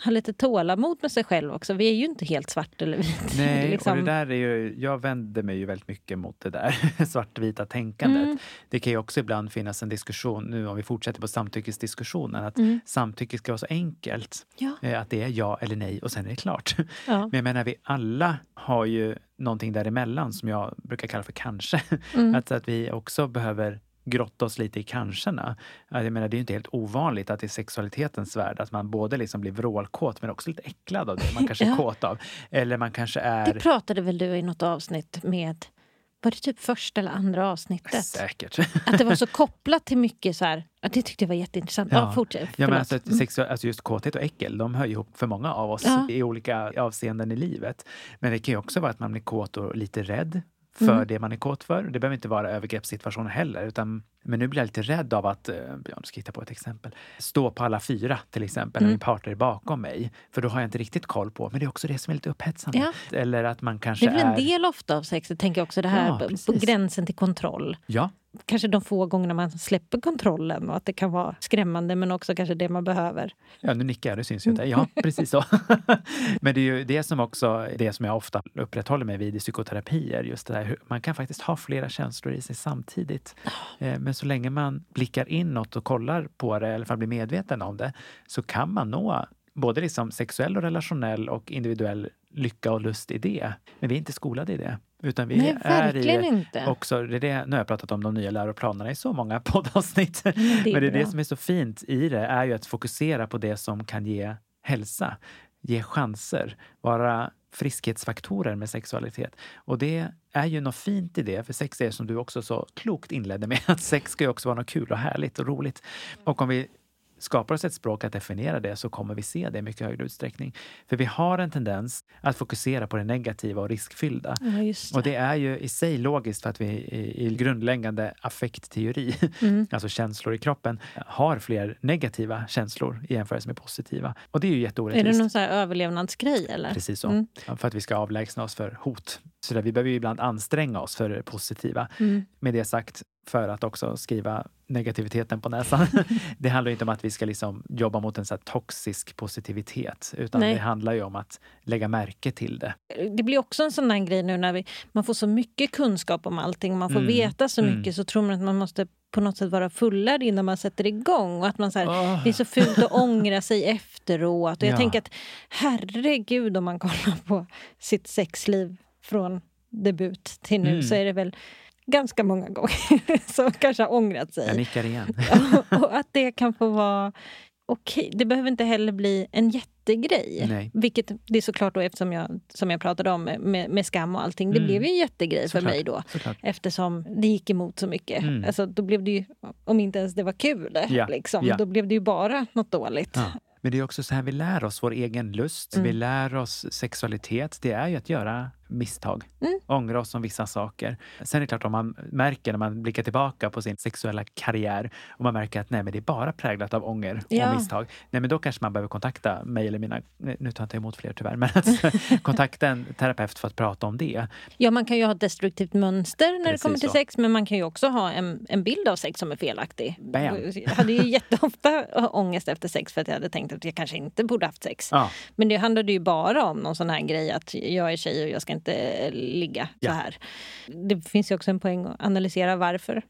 ha lite tålamod med sig själv också. Vi är ju inte helt svart eller vit. Nej, liksom. och det där är ju, jag vänder mig ju väldigt mycket mot det där svartvita tänkandet. Mm. Det kan ju också ibland finnas en diskussion, nu om vi fortsätter på samtyckesdiskussionen, att Mm. samtycke ska vara så enkelt. Ja. Eh, Att det är ja eller nej och sen är det klart. Ja. Men jag menar, vi alla har ju någonting däremellan som jag brukar kalla för kanske. Mm. Att, att vi också behöver grotta oss lite i kanskena. Att Jag menar, det är ju inte helt ovanligt att i sexualitetens värld att man både liksom blir vrålkåt men också lite äcklad av det man kanske är Ja. kåt av. Eller man kanske är... Det pratade väl du i något avsnitt med, var det typ första eller andra avsnittet? Säkert. Att det var så kopplat till mycket så här, att det tyckte jag var jätteintressant. Ja, fortsätt. Ja, men alltså, att sexuell, alltså just kåthet och äckel, de hör ju ihop för många av oss Ja. i olika avseenden i livet. Men det kan ju också vara att man blir kåt och lite rädd för Mm. det man är kåt för. Det behöver inte vara övergreppssituationer heller. Utan, men nu blir jag lite rädd av att, eh, ja, nu ska hitta på ett exempel, stå på alla fyra till exempel, när Mm. min partner är bakom mig. För då har jag inte riktigt koll på, men det är också det som är lite upphetsande. Ja. Eller att man kanske Det är väl en är... del ofta av tänker jag också. Det här Ja, på- gränsen till kontroll. Ja, Kanske de få gångerna man släpper kontrollen och att det kan vara skrämmande men också kanske det man behöver. Ja, nu nickar jag, det syns ju inte. Ja, precis så. Men det är ju det som också det som jag ofta upprätthåller mig vid i psykoterapier. Just det där, man kan faktiskt ha flera känslor i sig samtidigt. Eh, Men så länge man blickar inåt och kollar på det, eller fall blir medveten om det, så kan man nå både liksom sexuell och relationell och individuell lycka och lust i det. Men vi är inte skolade i det. Utan vi Nej, är verkligen i inte. också, det är det, nu har jag pratat om de nya läroplanerna i så många poddavsnitt. det är Men det är det som är så fint i det, är ju att fokusera på det som kan ge hälsa, ge chanser, vara friskhetsfaktorer med sexualitet. Och det är ju något fint i det, för sex är som du också så klokt inledde med, att sex ska ju också vara något kul och härligt och roligt. Och om vi skapar oss ett språk att definiera det så kommer vi se det i mycket högre utsträckning. För vi har en tendens att fokusera på det negativa och riskfyllda. Ja, det. Och det är ju i sig logiskt för att vi i, i grundläggande affektteori, Mm. alltså känslor i kroppen, har fler negativa känslor i jämförelse med positiva. Och det är ju Är jätteorättvist. det någon överlevnadsgrej eller? Precis så. Mm. För att vi ska avlägsna oss för hot. Så där, vi behöver ju ibland anstränga oss för det positiva. Mm. Med det sagt, för att också skriva negativiteten på näsan. det handlar inte om att vi ska liksom jobba mot en så toxisk positivitet, utan Nej. det handlar ju om att lägga märke till det. Det blir också en sån där grej nu när vi, man får så mycket kunskap om allting man får Mm. veta så Mm. mycket så tror man att man måste på något sätt vara fullärd innan man sätter igång. Och att man så här, Åh. Det är så fult att ångra sig efteråt. Och jag Ja. tänker att herregud om man kollar på sitt sexliv från debut till nu Mm. så är det väl ganska många gånger som kanske har ångrat sig. Jag nickar igen. och att det kan få vara okej. Det behöver inte heller bli en jättegrej. Nej. Vilket det är såklart då eftersom jag, som jag pratade om med, med skam och allting. Det Mm. blev ju en jättegrej för Såklart, mig då. såklart. Eftersom det gick emot så mycket. Mm. Alltså, då blev det ju, om inte ens det var kul, Ja, liksom, ja. då blev det ju bara något dåligt. Ja. Men det är också så här vi lär oss vår egen lust, Mm. vi lär oss sexualitet. Det är ju att göra misstag. Mm. Ångra oss om vissa saker. Sen är det klart om man märker när man blickar tillbaka på sin sexuella karriär och man märker att nej, men det är bara präglat av ånger Ja. och misstag. Nej, men då kanske man behöver kontakta mig eller mina, nu tar jag inte emot fler tyvärr, men att kontakta en terapeut för att prata om det. Ja, man kan ju ha ett destruktivt mönster när det Precis kommer till så. sex men man kan ju också ha en, en bild av sex som är felaktig. Bam. Jag hade ju jätteofta ångest efter sex för att jag hade tänkt att jag kanske inte borde haft sex. Ja, Men det handlade ju bara om någon sån här grej att jag är tjej och jag ska inte ligga Ja. så här. Det finns ju också en poäng att analysera varför.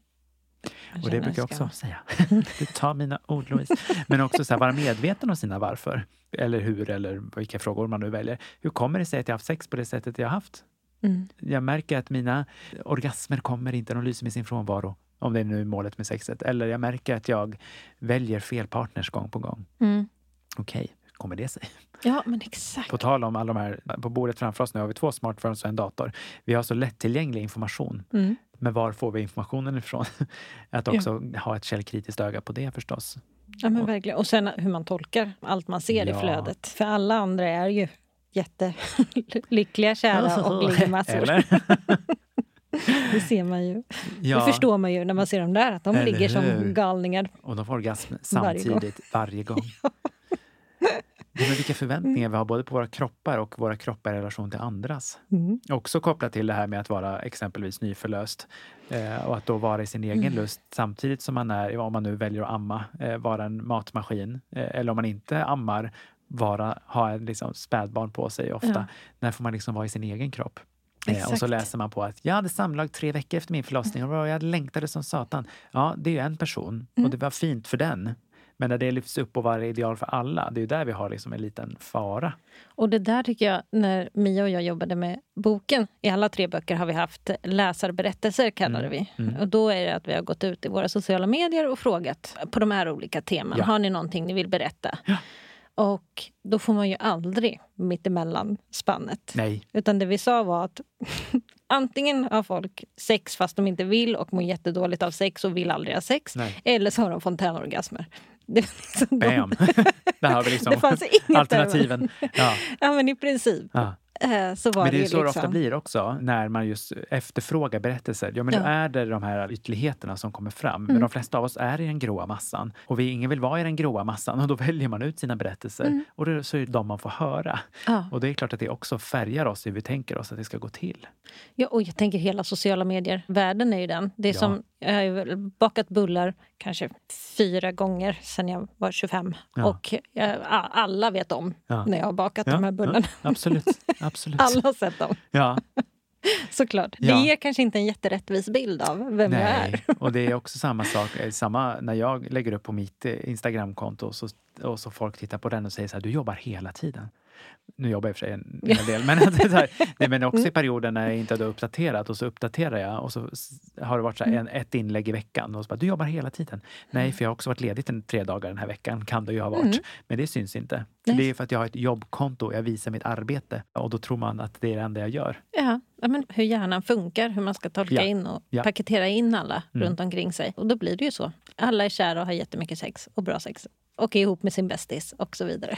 och det brukar jag också säga. Du tar mina ord Louise. Men också så här, vara medveten om sina varför. Eller hur, eller vilka frågor man nu väljer. Hur kommer det sig att jag har haft sex på det sättet jag har haft? Mm. Jag märker att mina orgasmer kommer inte, de lyser med sin frånvaro. Om det är nu målet med sexet. Eller jag märker att jag väljer fel partners gång på gång. Mm. Okej, hur kommer det sig? Ja, men exakt. På tal om alla de här, på bordet framför oss nu har vi två smartphones och en dator. Vi har så lättillgänglig information. Mm. Men var får vi informationen ifrån? Att också ha ett källkritiskt öga på det förstås. Ja, men verkligen. Och sen hur man tolkar allt man ser i Ja. flödet. För alla andra är ju jättelyckliga, kära och ligger massor. Det ser man ju. Ja, Det förstår man ju när man ser dem där, att de Eller ligger som hur? galningar. och de får orgasm Varje gång. samtidigt varje gång. Ja, men vilka förväntningar vi har både på våra kroppar och våra kroppar i relation till andras. Mm. Också kopplat till det här med att vara exempelvis nyförlöst eh, och att då vara i sin egen Mm. lust samtidigt som man är, om man nu väljer att amma, eh, vara en matmaskin. Eh, eller om man inte ammar, vara, ha en liksom spädbarn på sig ofta. Ja. När får man liksom vara i sin egen kropp? Eh, och så Exakt. läser man på att jag hade samlag tre veckor efter min förlossning och jag längtade som satan. Ja, det är ju en person Mm. och det var fint för den. Men när det lyfts upp och vara ideal för alla, det är där vi har liksom en liten fara. Och det där tycker jag, när Mia och jag jobbade med boken, i alla tre böcker har vi haft läsarberättelser kallade Mm, vi. mm. Och då är det att vi har gått ut i våra sociala medier och frågat på de här olika teman. Ja. Har ni någonting ni vill berätta? Ja. Och då får man ju aldrig mittemellan spannet. Nej, Utan det vi sa var att antingen har folk sex fast de inte vill och mår jättedåligt av sex och vill aldrig ha sex. nej. Eller så har de fontänorgasmer. Det, var liksom Bam! Där har vi liksom det fanns inget alternativen. Ja, Ja men i princip. ja. Eh, Så var Men det är ju ju så det liksom. ofta blir också när man just efterfrågar berättelser. Ja, men Ja. nu är det de här ytterligheterna som kommer fram. Men Mm. de flesta av oss är i den gråa massan och vi, ingen vill vara i den gråa massan och då väljer man ut sina berättelser Mm. och det, så är det de man får höra. Ja. Och det är klart att det också färgar oss hur vi tänker oss att det ska gå till. Ja, och jag tänker hela sociala medier. Världen är ju den. Det är Ja. som, jag har bakat bullar kanske fyra gånger sedan jag var 25. Ja. Och eh, a- alla vet om när jag har bakat de här bullarna. Absolut. absolut. Alla har sett dem, Ja, såklart. Ja. Det ger kanske inte en jätterättvis bild av vem jag är. Nej, och det är också samma sak. eh, Samma när jag lägger upp på mitt eh, Instagramkonto så, och så folk tittar på den och säger så här, du jobbar hela tiden. Nu jobbar jag i och för sig en hel del, men, här, nej, men också i perioder när jag inte hade uppdaterat och så uppdaterar jag och så har det varit så här, en, ett inlägg i veckan och så bara, du jobbar hela tiden. Nej, för jag har också varit ledig en tre dagar den här veckan, kan det ju ha varit. Mm. Men det syns inte. Nej. Det är för att jag har ett jobbkonto, jag visar mitt arbete och då tror man att det är det enda jag gör. Ja, ja, men hur hjärnan funkar, hur man ska tolka Ja. in och Ja. paketera in alla Mm. runt omkring sig. Och då blir det ju så. Alla är kära och har jättemycket sex och bra sex. Och är ihop med sin bästis och så vidare.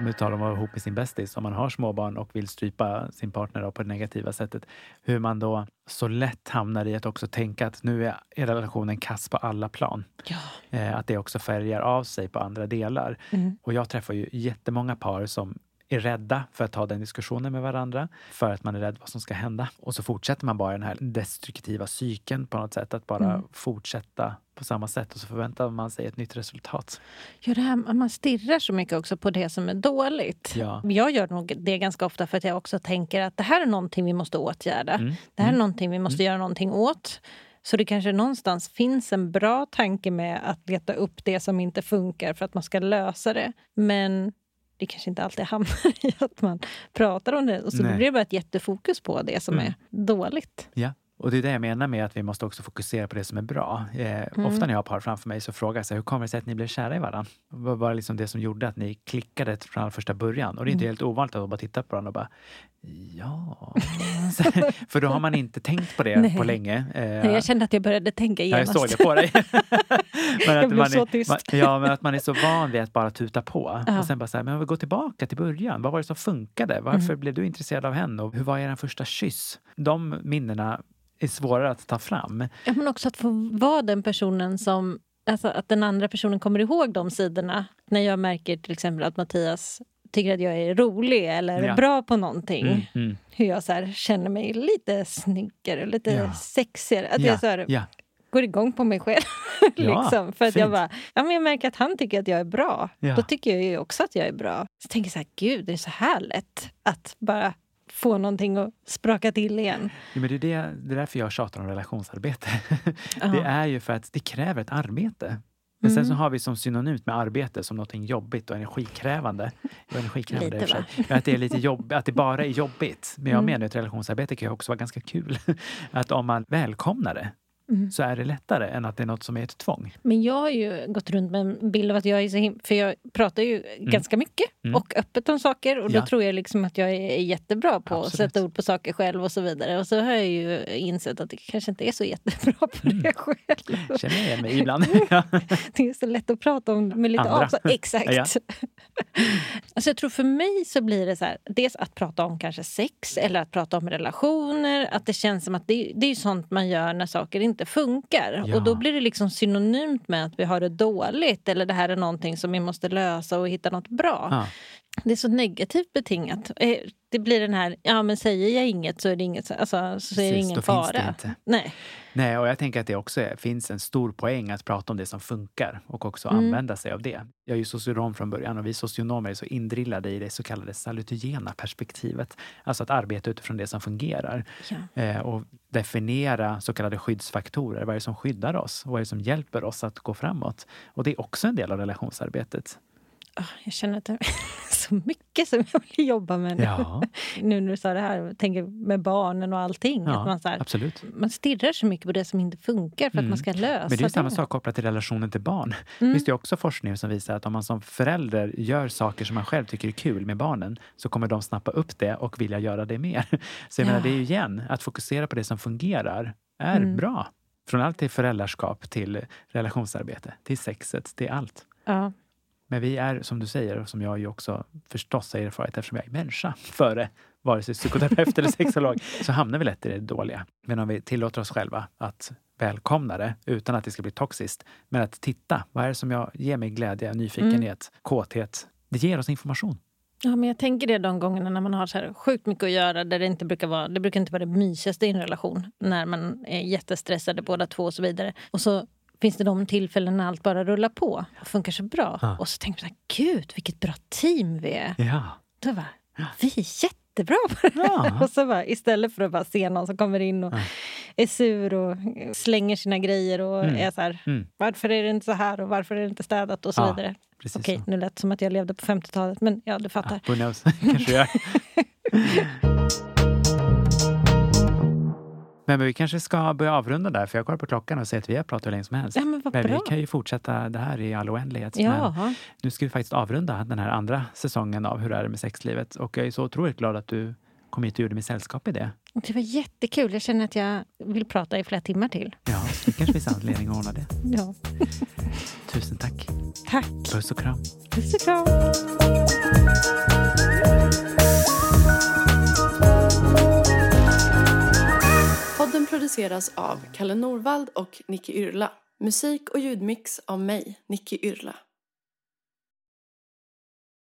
Om att vara ihop med sin bästis, om man har småbarn och vill strypa sin partner på det negativa sättet. Hur man då så lätt hamnar i att också tänka att nu är, är relationen kass på alla plan. Ja. Eh, att det också färgar av sig på andra delar. Mm. Och jag träffar ju jättemånga par som är rädda för att ta den diskussionen med varandra, för att man är rädd vad som ska hända. Och så fortsätter man bara den här destruktiva cykeln på något sätt, att bara Mm. fortsätta på samma sätt och så förväntar man sig ett nytt resultat. Ja, det här, man stirrar så mycket också på det som är dåligt. Ja. Jag gör nog det ganska ofta för att jag också tänker att det här är någonting vi måste åtgärda. Mm. Det här är Mm. någonting vi måste göra någonting åt. Så det kanske någonstans finns en bra tanke med att leta upp det som inte funkar för att man ska lösa det. Men det kanske inte alltid hamnar i att man pratar om det. Och så Nej. blir det bara ett jättefokus på det som Mm. är dåligt. Ja, och det är det jag menar med att vi måste också fokusera på det som är bra. Eh, Mm. Ofta när jag har par framför mig så frågar jag sig, hur kommer det sig att ni blev kära i varandra? Vad var liksom det som gjorde att ni klickade från första början? Och det är inte Mm. helt ovanligt att bara titta på varandra och bara, ja... För då har man inte tänkt på det Nej. på länge. Eh, Jag kände att jag började tänka Ja, jag genast. såg det på dig. men Jag blev man så är, tyst. Man, ja, men att man är så van vid att bara tuta på. Ja. Och sen bara så här, men vi går tillbaka till början. Vad var det som funkade? Varför Mm. blev du intresserad av henne? Och hur var er första kyss? De minnena är svårare att ta fram. Ja, men också att få vara den personen som... Alltså att den andra personen kommer ihåg de sidorna. När jag märker till exempel att Mattias tycker att jag är rolig eller Ja. bra på någonting. Mm, mm. Hur jag så här, känner mig lite snyggare, lite Ja. sexigare. Att Ja, jag så här, ja. går igång på mig själv. Liksom. För att jag bara, ja, men jag märker att han tycker att jag är bra. Då tycker jag ju också att jag är bra. Så tänker jag så här, gud, det är så här lätt att bara få någonting att spraka till igen. Ja, men det, är det, det är därför jag tjatar om relationsarbete. Ja. Det är ju för att det kräver ett arbete. Men sen så Mm. har vi som synonymt med arbete som något jobbigt och energikrävande. Och energikrävande Lite, för sig. Att det är lite jobb, att det bara är jobbigt. Men jag Mm. menar att relationsarbete kan ju också vara ganska kul. Att om man välkomnar det Mm. så är det lättare än att det är något som är ett tvång. Men jag har ju gått runt med en bild av att jag är så him- För jag pratar ju ganska mycket Mm. och öppet om saker. Och då Ja. tror jag liksom att jag är jättebra på att Absolut. sätta ord på saker själv och så vidare. Och så har jag ju insett att det kanske inte är så jättebra på Mm. det själv. Känner jag igen mig ibland. Det är så lätt att prata om med lite Andra. avstånd. Exakt. Ja. Alltså jag tror för mig så blir det så här, dels att prata om kanske sex eller att prata om relationer. Att det känns som att det, det är sånt man gör när saker inte funkar. Ja. Och då blir det liksom synonymt med att vi har det dåligt eller det här är någonting som vi måste lösa och hitta något bra. Ja. Det är så negativt betingat. Eh, Det blir den här, ja men säger jag inget så är det, inget, alltså, så är det ingen fara. det inte. Nej. Nej, och jag tänker att det också finns en stor poäng att prata om det som funkar och också Mm. använda sig av det. Jag är ju socionom från början och vi socionomer är så indrillade i det så kallade salutogena perspektivet. Alltså att arbeta utifrån det som fungerar Ja. eh, och definiera så kallade skyddsfaktorer. Vad är det som skyddar oss? Och vad är det som hjälper oss att gå framåt? Och det är också en del av relationsarbetet. Ah, Jag känner att det är så mycket som jag vill jobba med nu. Ja, Nu när du sa det här, tänker med barnen och allting. Ja, att man, så här, absolut. man stirrar så mycket på det som inte funkar för att Mm. man ska lösa Men det är samma det. sak kopplat till relationen till barn. Mm. Är det också forskning som visar att om man som förälder gör saker som man själv tycker är kul med barnen så kommer de snappa upp det och vilja göra det mer. Så jag Ja. menar, det är ju igen, att fokusera på det som fungerar är Mm. bra. Från allt till föräldraskap till relationsarbete, till sexet, till allt. Ja. Men vi är, som du säger, och som jag ju också förstås har erfarit eftersom jag är människa före vare sig psykoterapeut eller sexolog, så hamnar vi lätt i det dåliga. Men om vi tillåter oss själva att välkomna det utan att det ska bli toxiskt. Men att titta, vad är det som jag, ger mig glädje, nyfikenhet, kåthet? Det ger oss information. ja, men jag tänker det de gångerna när man har så här sjukt mycket att göra där det inte brukar vara det brukar inte vara det mysigaste i en relation. När man är jättestressade båda två och så vidare. Och så finns det de tillfällen när allt bara rullar på och funkar så bra. Ja. Och så tänker man så här, gud vilket bra team vi är. Ja. Då bara, vi är jättebra på det här. Ja. Och så bara, istället för att bara se någon som kommer in och Ja. är sur och slänger sina grejer och Mm. är så här, Mm. varför är det inte så här och varför är det inte städat och så Ja, vidare. Precis Okej, så. nu lät det som att jag levde på 50-talet, men ja, du fattar. Who knows? kanske jag. Men vi kanske ska börja avrunda där, för jag kollar på klockan och ser att vi har pratat hur länge som helst. Ja, men Men vi kan ju fortsätta det här i all oändlighet. Men Ja, nu ska vi faktiskt avrunda den här andra säsongen av Hur är det med sexlivet? Och jag är så otroligt glad att du kom hit och gjorde mig sällskap i det. det var jättekul. Jag känner att jag vill prata i flera timmar till. Ja, det kanske finns anledning att ordna det. Ja. Tusen tack. Tack. Puss och kram. Puss och kram. Podden produceras av Kalle Norvald och Nicky Yrla. Musik och ljudmix av mig, Nicky Yrla.